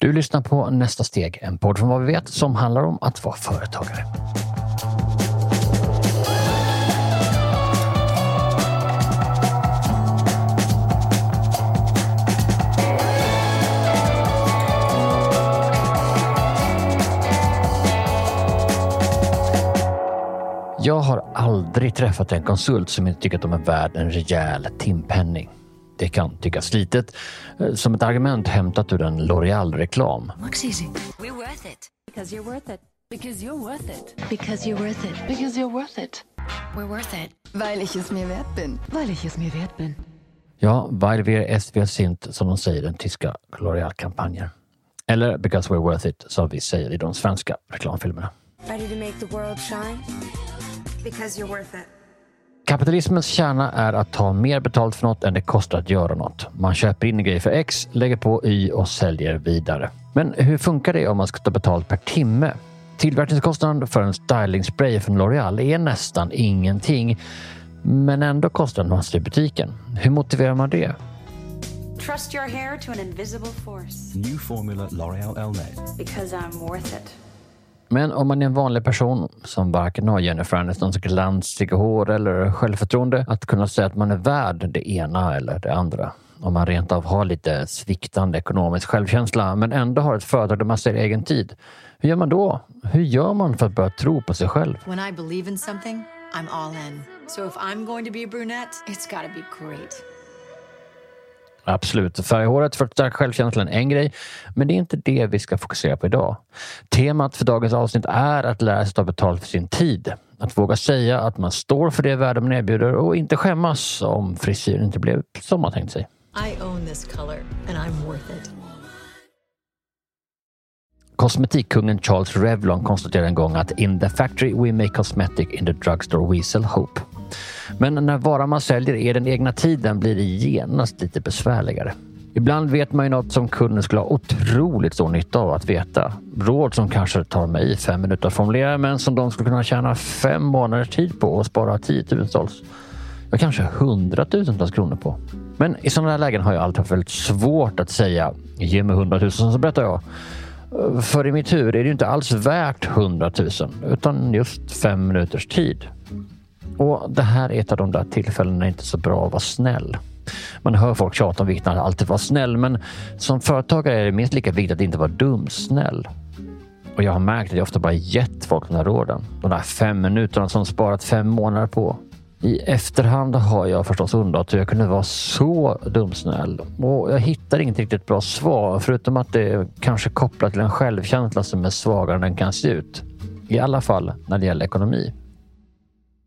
Du lyssnar på Nästa steg, en podd från vad vi vet som handlar om att vara företagare. Jag har aldrig träffat en konsult som inte tycker att de är värd en rejäl timpenning. Det kan tyckas litet, eh, som ett argument hämtat ur en L'Oreal-reklam. Ja, weil wir es wir sind, som de säger i den tyska L'Oreal-kampanjen. Eller because we're worth it, som vi säger i de svenska reklamfilmerna. Ready to make the world shine? Because you're worth it. Kapitalismens kärna är att ta mer betalt för något än det kostar att göra något. Man köper in en grej för X, lägger på Y och säljer vidare. Men hur funkar det om man ska ta betalt per timme? Tillverkningskostnaden för en stylingspray från L'Oreal är nästan ingenting. Men ändå kostar den massor i butiken. Hur motiverar man det? Trust your hair to an invisible force. New formula L'Oreal Elnet. Because I'm worth it. Men om man är en vanlig person som varken har Jennifer Anistons glansiga hår eller självförtroende att kunna säga att man är värd det ena eller det andra. Om man rent av har lite sviktande ekonomisk självkänsla men ändå har ett företag där man ser egen tid. Hur gör man då? Hur gör man för att börja tro på sig själv? When I believe in something, I'm all in. So if I'm going to be a brunette, it's gotta be great. Absolut, färghåret för att stärka självkänslan är en grej, men det är inte det vi ska fokusera på idag. Temat för dagens avsnitt är att lära sig ta betalt för sin tid. Att våga säga att man står för det värde man erbjuder och inte skämmas om frisyren inte blev som man tänkt sig. I own this color, and I'm worth it. Kosmetikkungen Charles Revlon konstaterade en gång att in the factory we make cosmetic, in the drugstore we sell hope. Men när varan man säljer är den egna tiden blir det genast lite besvärligare. Ibland vet man ju något som kunden skulle ha otroligt stor nytta av att veta. Råd som kanske tar mig fem minuter att formulera men som de skulle kunna tjäna fem månaders tid på och spara tiotusentals, ja kanske hundratusentals kronor på. Men i sådana här lägen har jag alltid haft väldigt svårt att säga ge mig hundratusen så berättar jag. För i mitt huvud är det ju inte alls värt hundratusen utan just fem minuters tid. Och det här är ett av de där tillfällena när det inte är så bra att vara snäll. Man hör folk tjata om vikten av att alltid vara snäll, men som företagare är det minst lika viktigt att inte vara dumsnäll. Och jag har märkt att jag ofta bara gett folk de här råden. De där fem minuterna som sparat fem månader på. I efterhand har jag förstås undrat hur jag kunde vara så dumsnäll. Och jag hittar inget riktigt bra svar, förutom att det är kanske kopplat till en självkänsla som är svagare än den kan se ut. I alla fall när det gäller ekonomi.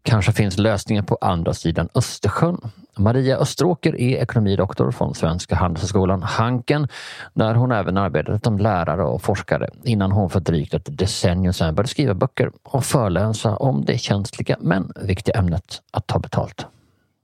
Kanske finns lösningar på andra sidan Östersjön. Maria Österåker är ekonomidoktor från Svenska Handelshögskolan Hanken där hon även arbetat som lärare och forskare innan hon för drygt ett decennium sedan började skriva böcker och föreläsa om det känsliga men viktiga ämnet att ta betalt.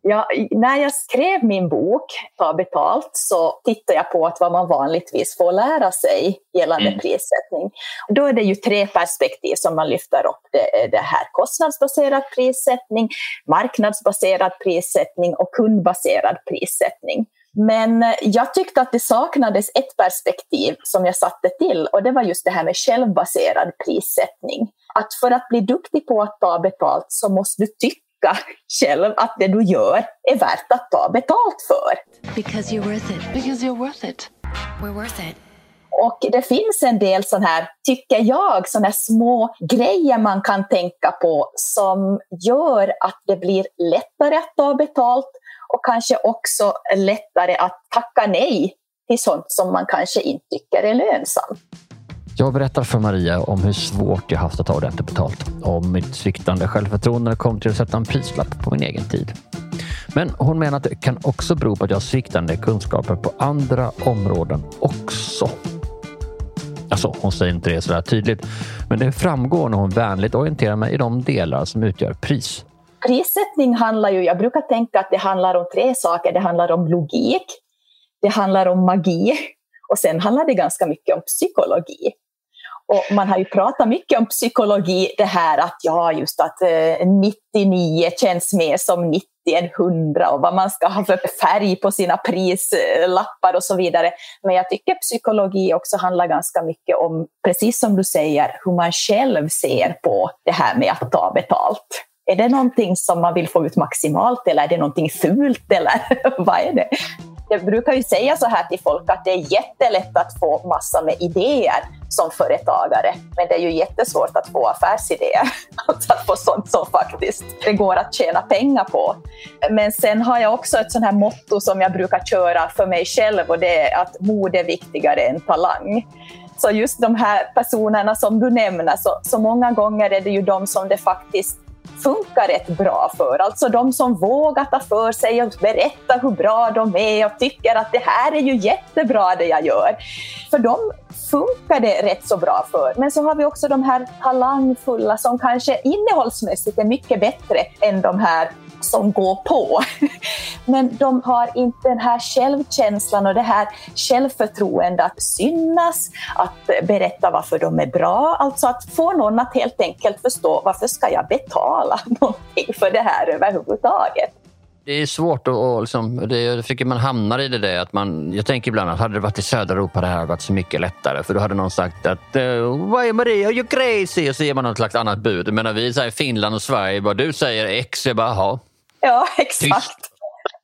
Ja, när jag skrev min bok Ta betalt så tittade jag på att vad man vanligtvis får lära sig gällande Mm. prissättning. Då är det ju tre perspektiv som man lyfter upp. Det det här kostnadsbaserad prissättning, marknadsbaserad prissättning och kundbaserad prissättning. Men jag tyckte att det saknades ett perspektiv som jag satte till och det var just det här med självbaserad prissättning. Att för att bli duktig på att ta betalt så måste du tycka själv att det du gör är värt att ta betalt för. Because you're worth it. Because you're worth it. We're worth it. Och det finns en del sån här, tycker jag, såna här små grejer man kan tänka på som gör att det blir lättare att ta betalt och kanske också lättare att tacka nej till sånt som man kanske inte tycker är lönsamt. Jag berättar för Maria om hur svårt jag haft att ta ordentligt betalt. Om mitt sviktande självförtroende kom till att sätta en prislapp på min egen tid. Men hon menar att det kan också bero på att jag har sviktande kunskaper på andra områden också. Alltså, hon säger inte det sådär tydligt, men det framgår när hon vänligt orienterar mig i de delar som utgör pris. Prissättning handlar ju, jag brukar tänka att det handlar om tre saker. Det handlar om logik, det handlar om magi och sen handlar det ganska mycket om psykologi. Och man har ju pratat mycket om psykologi, det här att ja, just att eh, 99 känns mer som 90 än 100 och vad man ska ha för färg på sina prislappar och så vidare. Men jag tycker psykologi också handlar ganska mycket om, precis som du säger, hur man själv ser på det här med att ta betalt. Är det någonting som man vill få ut maximalt eller är det någonting fult eller vad är det? Jag brukar ju säga så här till folk att det är jättelätt att få massa med idéer som företagare, men det är ju jättesvårt att få affärsidéer. Alltså att få sånt som faktiskt det går att tjäna pengar på. Men sen har jag också ett sånt här motto som jag brukar köra för mig själv och det är att mod är viktigare än talang. Så just de här personerna som du nämner, så, så många gånger är det ju de som det faktiskt funkar rätt bra för. Alltså de som vågar ta för sig och berätta hur bra de är och tycker att det här är ju jättebra det jag gör. För dem funkar det rätt så bra för. Men så har vi också de här talangfulla som kanske innehållsmässigt är mycket bättre än de här som går på. Men de har inte den här självkänslan och det här självförtroendet att synas, att berätta varför de är bra. Alltså att få någon att helt enkelt förstå varför ska jag betala någonting för det här överhuvudtaget. Det är svårt att... Liksom, det, jag tycker man hamnar i det där att man... Jag tänker ibland att hade det varit i södra Europa det här hade varit så mycket lättare. För då hade någon sagt att eh, Vad är Maria? You're crazy! Och så ger man något slags annat bud. Men när vi säger Finland och Sverige, bara du säger X, jag bara jaha. Ja, exakt.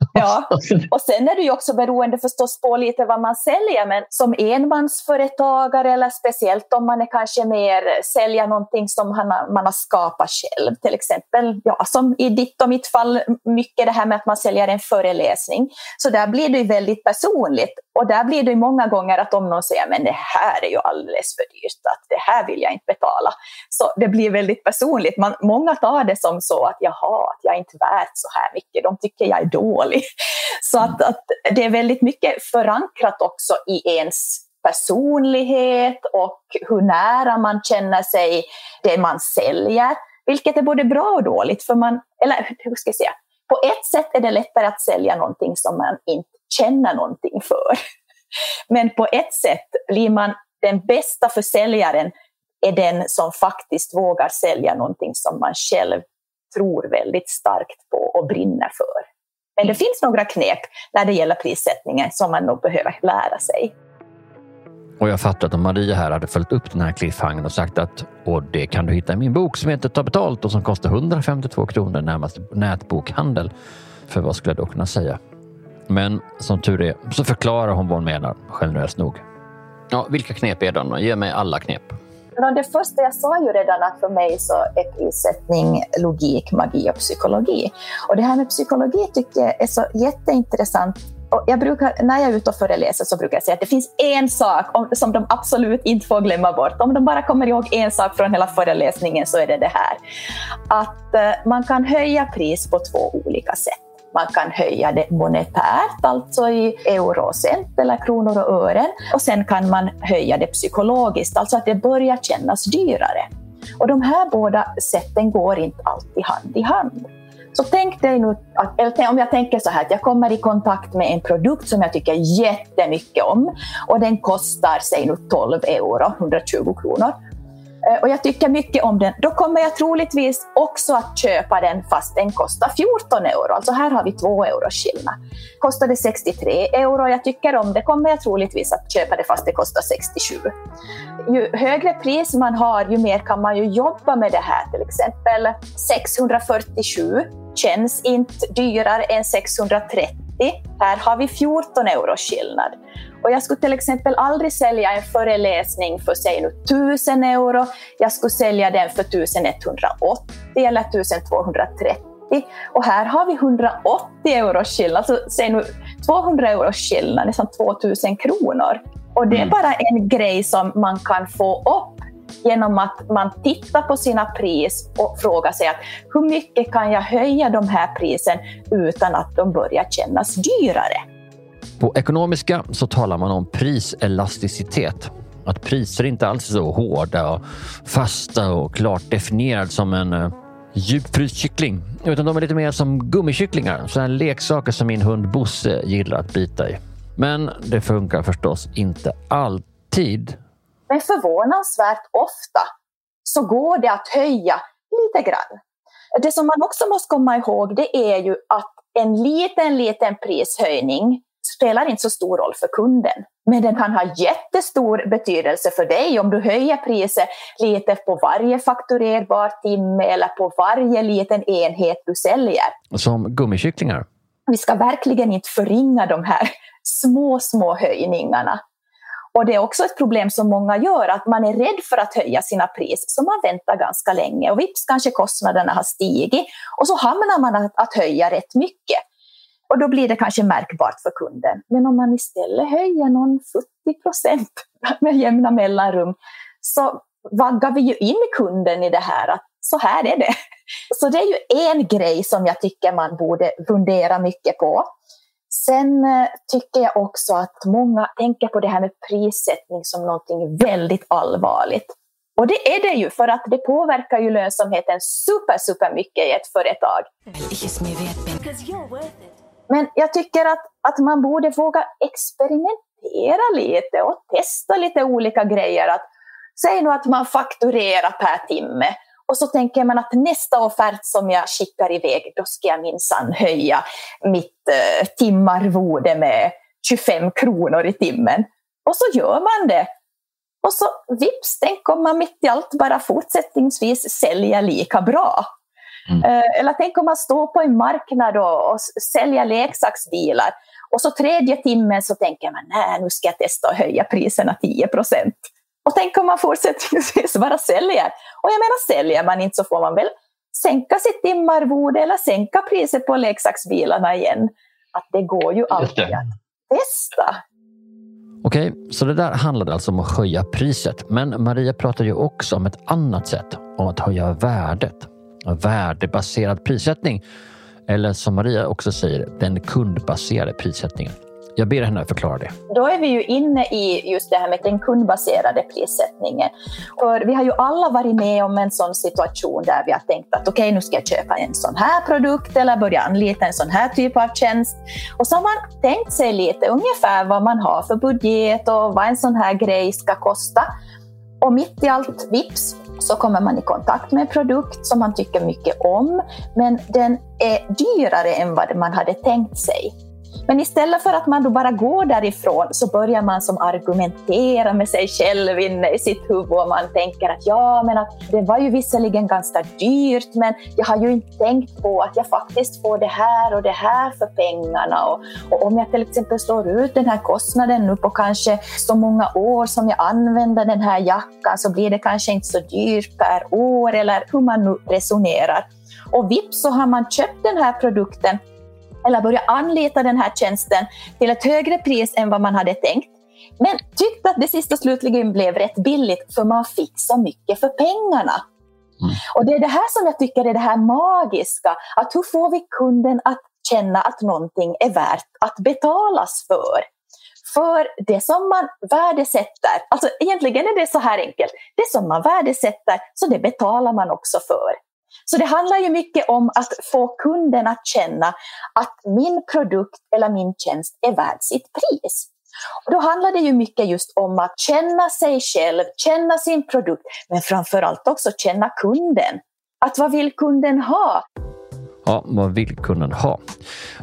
Ja, och sen är det ju också beroende förstås på lite vad man säljer, men som enmansföretagare eller speciellt om man är kanske mer säljer någonting som man har skapat själv, till exempel, ja, som i ditt och mitt fall, mycket det här med att man säljer en föreläsning. Så där blir det ju väldigt personligt och där blir det ju många gånger att om någon säger men det här är ju alldeles för dyrt, att det här vill jag inte betala. Så det blir väldigt personligt. Man, många tar det som så att jaha, att jag är inte värt så här mycket, de tycker jag är dålig. Så att, att det är väldigt mycket förankrat också i ens personlighet och hur nära man känner sig det man säljer. Vilket är både bra och dåligt, för man, eller hur ska jag säga, på ett sätt är det lättare att sälja någonting som man inte känner någonting för. Men på ett sätt blir man den bästa försäljaren är den som faktiskt vågar sälja någonting som man själv tror väldigt starkt på och brinner för. Men det finns några knep när det gäller prissättningen som man nog behöver lära sig. Och jag fattar att om Maria här hade följt upp den här cliffhangern och sagt att och det kan du hitta i min bok som heter Ta betalt och som kostar 152 kronor närmast nätbokhandel. För vad skulle jag då kunna säga? Men som tur är så förklarar hon vad hon menar generöst nog. Ja, vilka knep är det? Ge mig alla knep. Det första jag sa ju redan att för mig så är prissättning logik, magi och psykologi. Och det här med psykologi tycker jag är så jätteintressant och jag brukar, när jag är ute och föreläser så brukar jag säga att det finns en sak som de absolut inte får glömma bort. Om de bara kommer ihåg en sak från hela föreläsningen så är det det här. Att eh, man kan höja pris på två olika sätt. Man kan höja det monetärt, alltså i euro och cent eller kronor och ören. Och sen kan man höja det psykologiskt, alltså att det börjar kännas dyrare. Och de här båda sätten går inte alltid hand i hand. Så tänk dig nu, att, om jag tänker så här, att jag kommer i kontakt med en produkt som jag tycker jättemycket om och den kostar, säg nu 12 euro, 120 kronor. Eh, och jag tycker mycket om den, då kommer jag troligtvis också att köpa den fast den kostar 14 euro. Alltså här har vi 2 euro skillnad. Kostar det 63 euro jag tycker om det kommer jag troligtvis att köpa det fast det kostar 67. Ju högre pris man har, ju mer kan man ju jobba med det här. Till exempel 647 känns inte dyrare än 630. Här har vi 14 euro skillnad. Och jag skulle till exempel aldrig sälja en föreläsning för säg nu 1000 euro. Jag skulle sälja den för 1180 eller 1230. Och här har vi 180 euro skillnad, alltså säg nu 200 euro skillnad, nästan 2000 kronor. Och det är mm. bara en grej som man kan få upp genom att man tittar på sina pris och frågar sig att hur mycket kan jag höja de här prisen utan att de börjar kännas dyrare? På ekonomiska så talar man om priselasticitet. Att priser inte alls är så hårda och fasta och klart definierade som en eh, djupfryst kyckling. Utan de är lite mer som gummikycklingar. Sådana leksaker som min hund Bosse gillar att bita i. Men det funkar förstås inte alltid Men förvånansvärt ofta så går det att höja lite grann. Det som man också måste komma ihåg det är ju att en liten, liten prishöjning spelar inte så stor roll för kunden. Men den kan ha jättestor betydelse för dig om du höjer priset lite på varje fakturerbar timme eller på varje liten enhet du säljer. Som gummikycklingar. Vi ska verkligen inte förringa de här små, små höjningarna. Och det är också ett problem som många gör, att man är rädd för att höja sina pris, så man väntar ganska länge och vips kanske kostnaderna har stigit och så hamnar man att, att höja rätt mycket. Och då blir det kanske märkbart för kunden. Men om man istället höjer någon 40 procent med jämna mellanrum så vaggar vi ju in kunden i det här att så här är det. Så det är ju en grej som jag tycker man borde fundera mycket på. Sen eh, tycker jag också att många tänker på det här med prissättning som någonting väldigt allvarligt. Och det är det ju, för att det påverkar ju lönsamheten super, super mycket i ett företag. Men jag tycker att, att man borde våga experimentera lite och testa lite olika grejer. Att, säg nu att man fakturerar per timme och så tänker man att nästa offert som jag skickar iväg, då ska jag minsann höja mitt eh, timarvode med 25 kronor i timmen. Och så gör man det. Och så vips, tänk om man mitt i allt bara fortsättningsvis säljer lika bra. Mm. Eh, eller tänk om man står på en marknad och, och säljer leksaksbilar och så tredje timmen så tänker man nej nu ska jag testa att höja priserna 10 procent. Och tänk om man fortsättningsvis bara säljer. Och jag menar säljer man inte så får man väl sänka sitt timarvode eller sänka priset på leksaksbilarna igen. Att det går ju alltid att testa. Okej, så det där handlade alltså om att höja priset. Men Maria pratar ju också om ett annat sätt, om att höja värdet värdebaserad prissättning. Eller som Maria också säger, den kundbaserade prissättningen. Jag ber henne förklara det. Då är vi ju inne i just det här med den kundbaserade prissättningen. För vi har ju alla varit med om en sån situation där vi har tänkt att okej, okay, nu ska jag köpa en sån här produkt eller börja anlita en sån här typ av tjänst. Och så har man tänkt sig lite ungefär vad man har för budget och vad en sån här grej ska kosta. Och mitt i allt, vips, så kommer man i kontakt med en produkt som man tycker mycket om, men den är dyrare än vad man hade tänkt sig. Men istället för att man då bara går därifrån så börjar man som argumentera med sig själv inne i sitt huvud och man tänker att ja, men att det var ju visserligen ganska dyrt, men jag har ju inte tänkt på att jag faktiskt får det här och det här för pengarna. Och, och om jag till exempel slår ut den här kostnaden nu på kanske så många år som jag använder den här jackan så blir det kanske inte så dyrt per år eller hur man nu resonerar. Och vips så har man köpt den här produkten eller börja anlita den här tjänsten till ett högre pris än vad man hade tänkt. Men tyckte att det sista slutligen blev rätt billigt för man fick så mycket för pengarna. Mm. Och det är det här som jag tycker är det här magiska, att hur får vi kunden att känna att någonting är värt att betalas för? För det som man värdesätter, alltså egentligen är det så här enkelt, det som man värdesätter, så det betalar man också för. Så det handlar ju mycket om att få kunden att känna att min produkt eller min tjänst är värd sitt pris. Och då handlar det ju mycket just om att känna sig själv, känna sin produkt, men framför allt också känna kunden. Att vad vill kunden ha? Ja, vad vill kunden ha?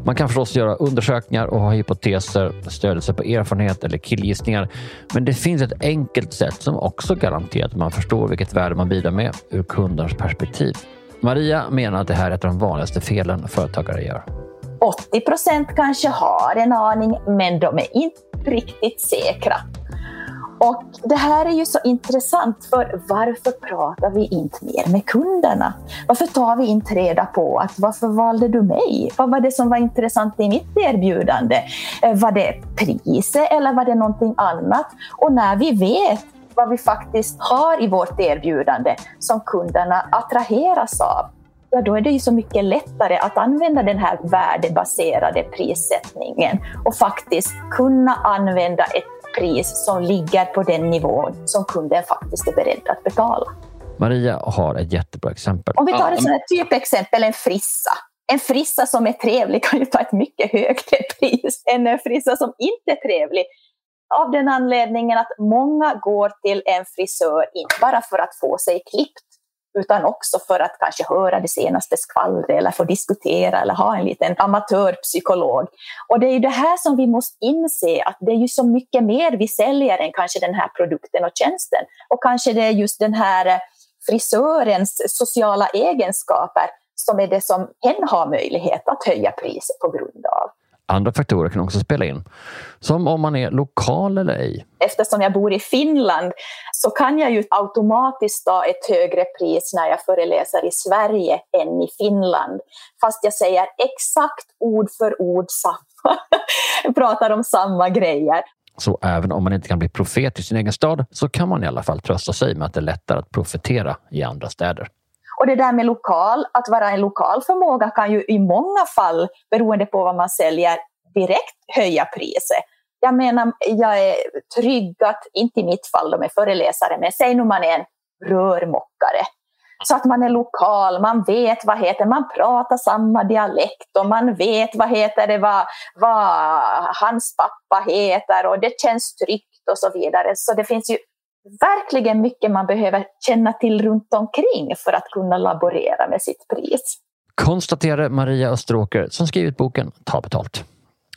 Man kan förstås göra undersökningar och ha hypoteser, stödja sig på erfarenhet eller killgissningar. Men det finns ett enkelt sätt som också garanterar att man förstår vilket värde man bidrar med ur kundens perspektiv. Maria menar att det här är ett av de vanligaste felen företagare gör. 80 procent kanske har en aning, men de är inte riktigt säkra. Och det här är ju så intressant, för varför pratar vi inte mer med kunderna? Varför tar vi inte reda på att varför valde du mig? Vad var det som var intressant i mitt erbjudande? Eh, var det priset eller var det någonting annat? Och när vi vet vad vi faktiskt har i vårt erbjudande som kunderna attraheras av, ja då är det ju så mycket lättare att använda den här värdebaserade prissättningen och faktiskt kunna använda ett pris som ligger på den nivån som kunden faktiskt är beredd att betala. Maria har ett jättebra exempel. Om vi tar ett sådant typexempel, en frissa. En frissa som är trevlig kan ju ta ett mycket högre pris än en frissa som inte är trevlig av den anledningen att många går till en frisör inte bara för att få sig klippt utan också för att kanske höra det senaste skvallret eller få diskutera eller ha en liten amatörpsykolog. Och det är ju det här som vi måste inse, att det är ju så mycket mer vi säljer än kanske den här produkten och tjänsten. Och kanske det är just den här eh, frisörens sociala egenskaper som är det som hen har möjlighet att höja priset på grund av. Andra faktorer kan också spela in, som om man är lokal eller ej. Eftersom jag bor i Finland så kan jag ju automatiskt ta ett högre pris när jag föreläser i Sverige än i Finland. Fast jag säger exakt ord för ord samma, pratar om samma grejer. Så även om man inte kan bli profet i sin egen stad så kan man i alla fall trösta sig med att det är lättare att profetera i andra städer. Och det där med lokal, att vara en lokal förmåga kan ju i många fall, beroende på vad man säljer, direkt höja priset. Jag menar, jag är trygg att, inte i mitt fall, de är föreläsare, men säg nu man är en rörmokare. Så att man är lokal, man vet vad heter man pratar samma dialekt och man vet vad heter det, vad, vad hans pappa heter och det känns tryggt och så vidare. Så det finns ju verkligen mycket man behöver känna till runt omkring för att kunna laborera med sitt pris. Konstaterade Maria Österåker som skrivit boken Ta betalt.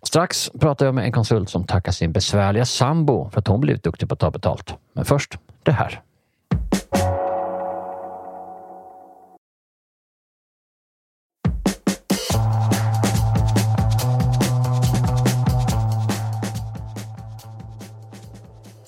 Strax pratar jag med en konsult som tackar sin besvärliga sambo för att hon blivit duktig på att ta betalt. Men först det här.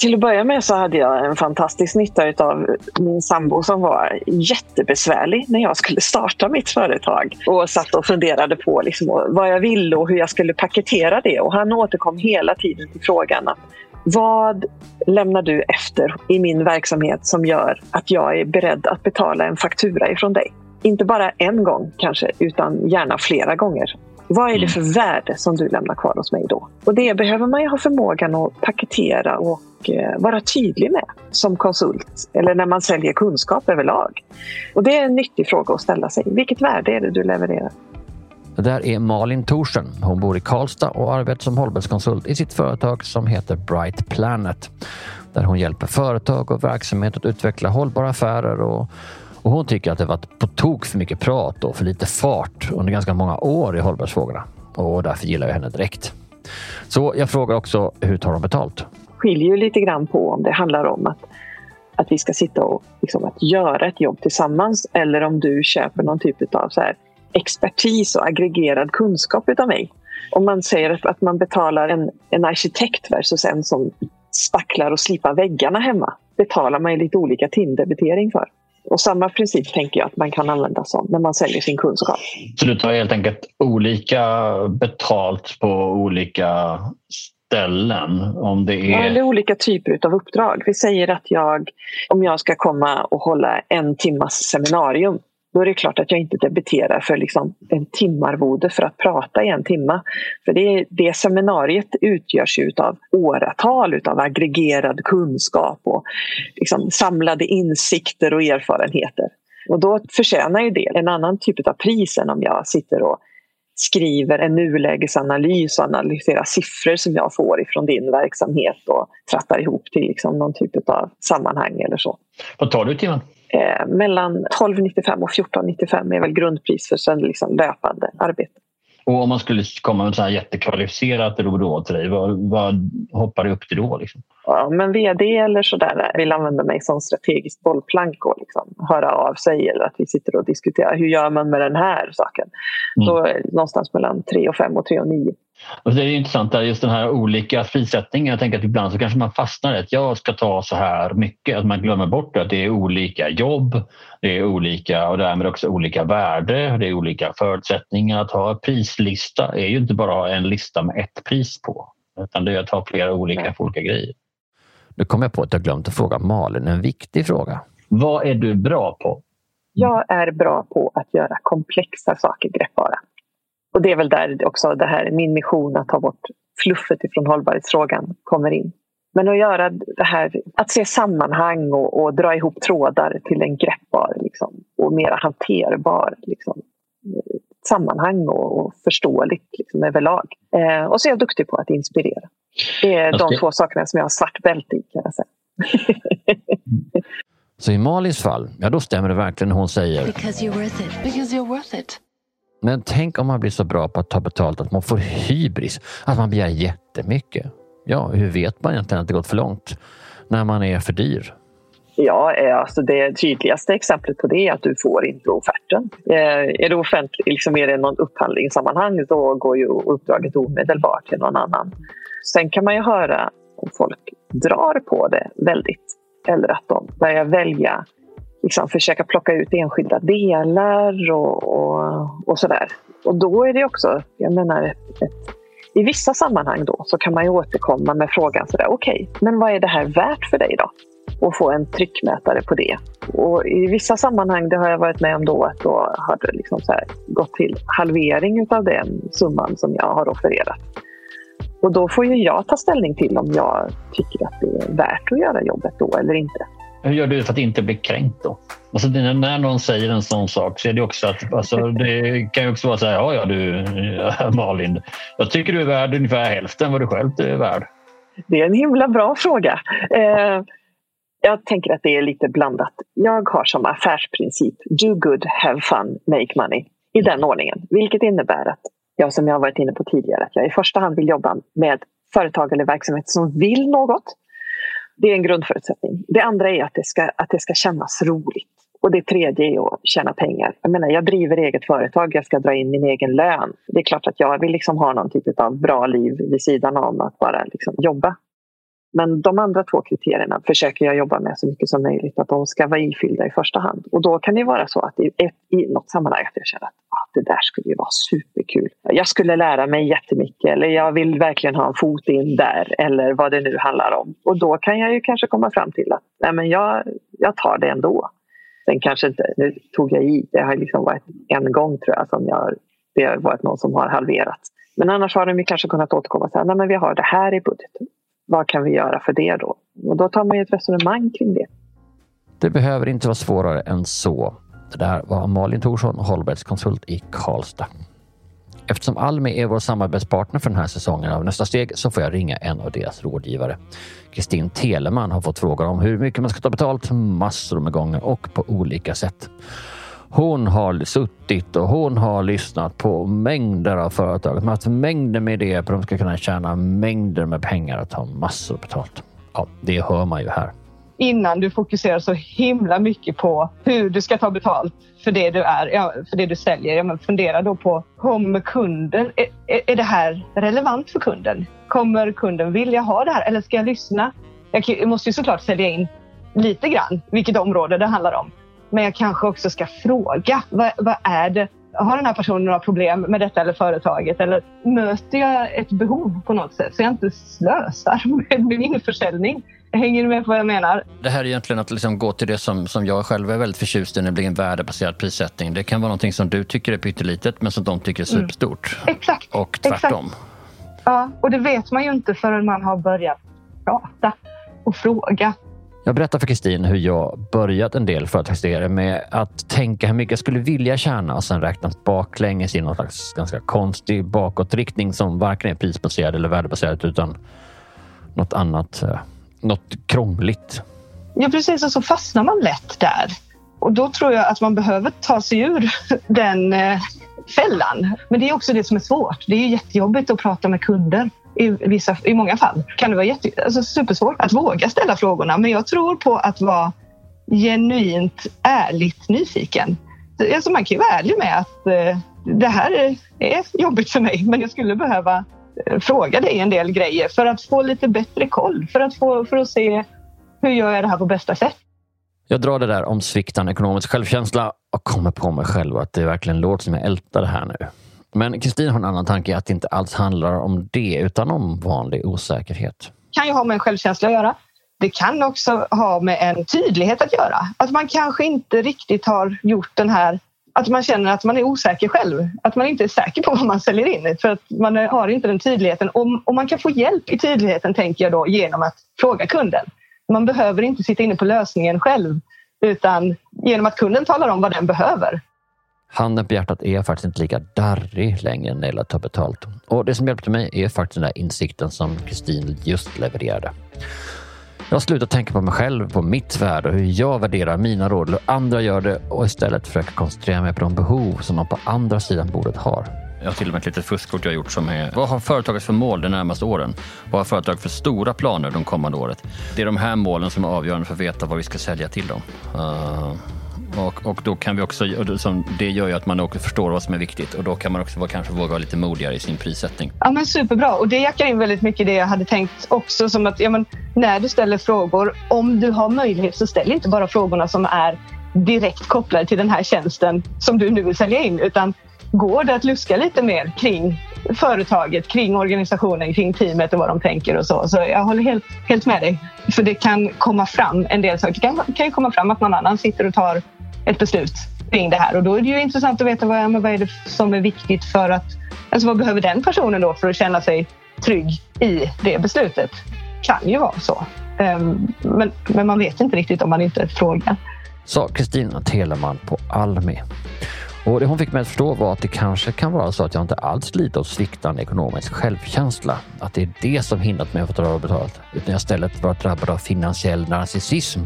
Till att börja med så hade jag en fantastisk nytta av min sambo som var jättebesvärlig när jag skulle starta mitt företag. Och satt och funderade på liksom vad jag ville och hur jag skulle paketera det. Och han återkom hela tiden till frågan att vad lämnar du efter i min verksamhet som gör att jag är beredd att betala en faktura ifrån dig? Inte bara en gång kanske, utan gärna flera gånger. Vad är det för värde som du lämnar kvar hos mig då? Och det behöver man ju ha förmågan att paketera och eh, vara tydlig med som konsult eller när man säljer kunskap överlag. Och det är en nyttig fråga att ställa sig. Vilket värde är det du levererar? Det där är Malin Thorsen. Hon bor i Karlstad och arbetar som hållbarhetskonsult i sitt företag som heter Bright Planet. Där hon hjälper företag och verksamhet att utveckla hållbara affärer och och hon tycker att det varit på tok för mycket prat och för lite fart under ganska många år i hållbarhetsfrågorna. Och därför gillar jag henne direkt. Så jag frågar också, hur tar de betalt? skiljer ju lite grann på om det handlar om att, att vi ska sitta och liksom, att göra ett jobb tillsammans eller om du köper någon typ av så här, expertis och aggregerad kunskap utav mig. Om man säger att man betalar en, en arkitekt versus en som spacklar och slipar väggarna hemma betalar man ju lite olika timdebitering för. Och samma princip tänker jag att man kan använda som när man säljer sin kunskap. Så du tar helt enkelt olika betalt på olika ställen? Om det är... Ja, eller olika typer av uppdrag. Vi säger att jag, om jag ska komma och hålla en timmas seminarium då är det klart att jag inte debiterar för liksom en timarvode för att prata i en timma. För det, det seminariet utgörs ju av åratal av aggregerad kunskap och liksom samlade insikter och erfarenheter. Och då förtjänar ju det en annan typ av pris än om jag sitter och skriver en nulägesanalys och analyserar siffror som jag får ifrån din verksamhet och trattar ihop till liksom någon typ av sammanhang eller så. Vad tar du i timmen? Eh, mellan 12,95 och 14,95 är väl grundpris för sen liksom löpande arbete. Och om man skulle komma med ett jättekvalificerat råd till dig, vad, vad hoppar du upp till då? Liksom? Ja, men vd eller sådär vill använda mig som strategiskt bollplank och liksom höra av sig eller att vi sitter och diskuterar hur gör man med den här saken. Mm. Då det någonstans mellan 3 och 5 och 3 och 9. Och det är intressant, där just den här olika prissättningen. Jag tänker att ibland så kanske man fastnar i att jag ska ta så här mycket. Att man glömmer bort att det är olika jobb, det är olika och därmed också olika värde. Det är olika förutsättningar. Att ha en prislista är ju inte bara en lista med ett pris på. Utan det är att ha flera olika för olika grejer. Nu kom jag på att jag glömt att fråga Malin en viktig fråga. Vad är du bra på? Jag är bra på att göra komplexa saker greppbara. Och det är väl där också det här, min mission att ta bort fluffet ifrån hållbarhetsfrågan kommer in. Men att göra det här, att se sammanhang och, och dra ihop trådar till en greppbar liksom, och mera hanterbar liksom, sammanhang och, och förståeligt liksom, överlag. Eh, och så är jag duktig på att inspirera. Det är Jag de ska- två sakerna som jag har svart bälte i kan jag säga. Så i Malins fall, ja då stämmer det verkligen när hon säger Because you're worth it. Because you're worth it. Men tänk om man blir så bra på att ta betalt att man får hybris, att man begär jättemycket. Ja, hur vet man egentligen att det gått för långt? När man är för dyr. Ja, eh, alltså det tydligaste exemplet på det är att du får inte offerten. Eh, Är det offentligt, liksom är det någon upphandlingssammanhang då går ju uppdraget omedelbart till någon annan. Sen kan man ju höra om folk drar på det väldigt eller att de börjar välja, liksom försöka plocka ut enskilda delar och, och, och sådär. Och då är det också, jag menar, ett, ett, i vissa sammanhang då så kan man ju återkomma med frågan sådär, okej, men vad är det här värt för dig då? och få en tryckmätare på det. Och I vissa sammanhang, det har jag varit med om då, att då har det liksom så här gått till halvering av den summan som jag har offererat. Och då får ju jag ta ställning till om jag tycker att det är värt att göra jobbet då eller inte. Hur gör du för att inte bli kränkt då? Alltså, när någon säger en sån sak så är det också att alltså, det kan ju också vara så här, ja, ja du Malin, jag tycker du är värd ungefär hälften vad du själv är värd. Det är en himla bra fråga. Eh, jag tänker att det är lite blandat. Jag har som affärsprincip do good, have fun, make money. I den ordningen. Vilket innebär att jag som jag har varit inne på tidigare, att jag i första hand vill jobba med företag eller verksamhet som vill något. Det är en grundförutsättning. Det andra är att det ska, att det ska kännas roligt. Och det tredje är att tjäna pengar. Jag menar, jag driver eget företag, jag ska dra in min egen lön. Det är klart att jag vill liksom ha någon typ av bra liv vid sidan om att bara liksom jobba. Men de andra två kriterierna försöker jag jobba med så mycket som möjligt. Att de ska vara ifyllda i första hand. Och då kan det vara så att i, ett, i något sammanhang att jag känner att ah, det där skulle ju vara superkul. Jag skulle lära mig jättemycket eller jag vill verkligen ha en fot in där eller vad det nu handlar om. Och då kan jag ju kanske komma fram till att nej, men jag, jag tar det ändå. Sen kanske inte, nu tog jag i, det har liksom varit en gång tror jag som jag, det har varit någon som har halverat. Men annars har de ju kanske kunnat återkomma och säga, nej men vi har det här i budgeten. Vad kan vi göra för det då? Och då tar man ju ett resonemang kring det. Det behöver inte vara svårare än så. Det där var Malin Thorsson, hållbarhetskonsult i Karlstad. Eftersom Almi är vår samarbetspartner för den här säsongen av Nästa steg så får jag ringa en av deras rådgivare. Kristin Teleman har fått frågor om hur mycket man ska ta betalt massor med gånger och på olika sätt. Hon har suttit och hon har lyssnat på mängder av företag. som har haft mängder med idéer på hur de ska kunna tjäna mängder med pengar och ta massor betalt. Ja, det hör man ju här. innan du fokuserar så himla mycket på hur du ska ta betalt för det du är, ja, för det du säljer. Ja, men fundera då på, kommer kunden, är, är- det här relevant för kunden? Kommer kunden vilja ha det här eller ska jag lyssna? Jag måste ju såklart sälja in lite grann vilket område det handlar om. Men jag kanske också ska fråga, vad, vad är det? Har den här personen några problem med detta eller företaget? Eller möter jag ett behov på något sätt så jag inte slösar med min försäljning? Hänger du med på vad jag menar? Det här är egentligen att liksom gå till det som, som jag själv är väldigt förtjust i, nämligen värdebaserad prissättning. Det kan vara någonting som du tycker är pyttelitet men som de tycker är superstort. Exakt. Och tvärtom. Exakt. Ja, och det vet man ju inte förrän man har börjat prata och fråga. Jag berättar för Kristin hur jag börjat en del företagsidéer med att tänka hur mycket jag skulle vilja tjäna och sen räknat baklänges i någon slags ganska konstig bakåtriktning som varken är prisbaserad eller värdebaserad utan något annat, eh, något krångligt. Ja, precis. Och så fastnar man lätt där. Och då tror jag att man behöver ta sig ur den eh, fällan. Men det är också det som är svårt. Det är ju jättejobbigt att prata med kunder. I, vissa, I många fall kan det vara jätte, alltså supersvårt att våga ställa frågorna. Men jag tror på att vara genuint ärligt nyfiken. Alltså man kan ju vara ärlig med att eh, det här är, är jobbigt för mig men jag skulle behöva eh, fråga dig en del grejer för att få lite bättre koll. För att, få, för att se hur gör jag det här på bästa sätt. Jag drar det där om sviktande ekonomisk självkänsla och kommer på mig själv att det verkligen låter som jag ältar det här nu. Men Kristin har en annan tanke att det inte alls handlar om det utan om vanlig osäkerhet. Det kan ju ha med en självkänsla att göra. Det kan också ha med en tydlighet att göra. Att man kanske inte riktigt har gjort den här att man känner att man är osäker själv. Att man inte är säker på vad man säljer in. För att man har inte den tydligheten. Och, och man kan få hjälp i tydligheten tänker jag då genom att fråga kunden. Man behöver inte sitta inne på lösningen själv. Utan genom att kunden talar om vad den behöver. Handen på hjärtat är jag faktiskt inte lika darrig längre när det gäller att ta betalt. Och det som hjälpte mig är faktiskt den där insikten som Kristin just levererade. Jag har slutat tänka på mig själv, på mitt värde och hur jag värderar mina råd, hur andra gör det och istället försöka koncentrera mig på de behov som de på andra sidan bordet har. Jag har till och med ett litet fuskkort jag har gjort som är vad har företaget för mål de närmaste åren? Vad har företaget för stora planer de kommande året? Det är de här målen som är avgörande för att veta vad vi ska sälja till dem. Uh, och, och då kan vi också, som det gör ju att man också förstår vad som är viktigt och då kan man också kanske våga vara lite modigare i sin prissättning. Ja men superbra och det jackar in väldigt mycket det jag hade tänkt också som att ja, men, när du ställer frågor, om du har möjlighet så ställ inte bara frågorna som är direkt kopplade till den här tjänsten som du nu vill sälja in utan går det att luska lite mer kring företaget, kring organisationen, kring teamet och vad de tänker och så. Så jag håller helt, helt med dig. För det kan komma fram en del saker. Det kan, kan ju komma fram att någon annan sitter och tar ett beslut kring det här och då är det ju intressant att veta vad, vad är det som är viktigt för att... Alltså vad behöver den personen då för att känna sig trygg i det beslutet? Kan ju vara så. Ehm, men, men man vet inte riktigt om man inte frågar. Sa Kristina Teleman på Almi. Och det hon fick mig att förstå var att det kanske kan vara så att jag inte alls lider av sviktande ekonomisk självkänsla. Att det är det som hindrat mig att få betalt. Utan jag istället varit drabbad av finansiell narcissism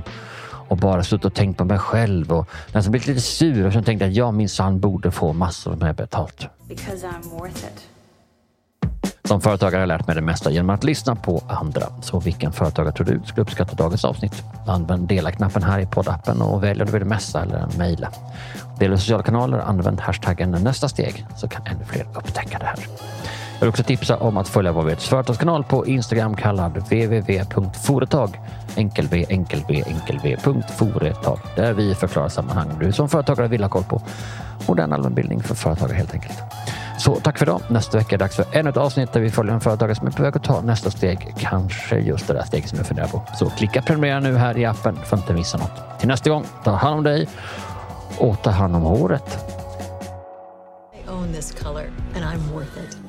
och bara suttit och tänkt på mig själv och nästan blivit lite sur och tänkte att jag minsann borde få massor med betalt. Because I'm worth it. Som företagare har jag lärt mig det mesta genom att lyssna på andra. Så vilken företagare tror du skulle uppskatta dagens avsnitt? Använd dela-knappen här i poddappen och välj om du vill messa eller mejla. Dela sociala kanaler, använd hashtaggen nästa steg så kan ännu fler upptäcka det här. Jag vill också tipsa om att följa vår företagskanal på Instagram kallad www.foretag enkel v enkel v enkel v foretag där vi förklarar sammanhang du som företagare vill ha koll på. Modern allmänbildning för företagare helt enkelt. Så tack för idag. Nästa vecka är det dags för ännu ett avsnitt där vi följer en företagare som är på väg att ta nästa steg. Kanske just det där steget som jag funderar på. Så klicka prenumerera nu här i appen för att inte missa något. Till nästa gång, ta hand om dig och ta hand om håret. I own this color and I'm worth it.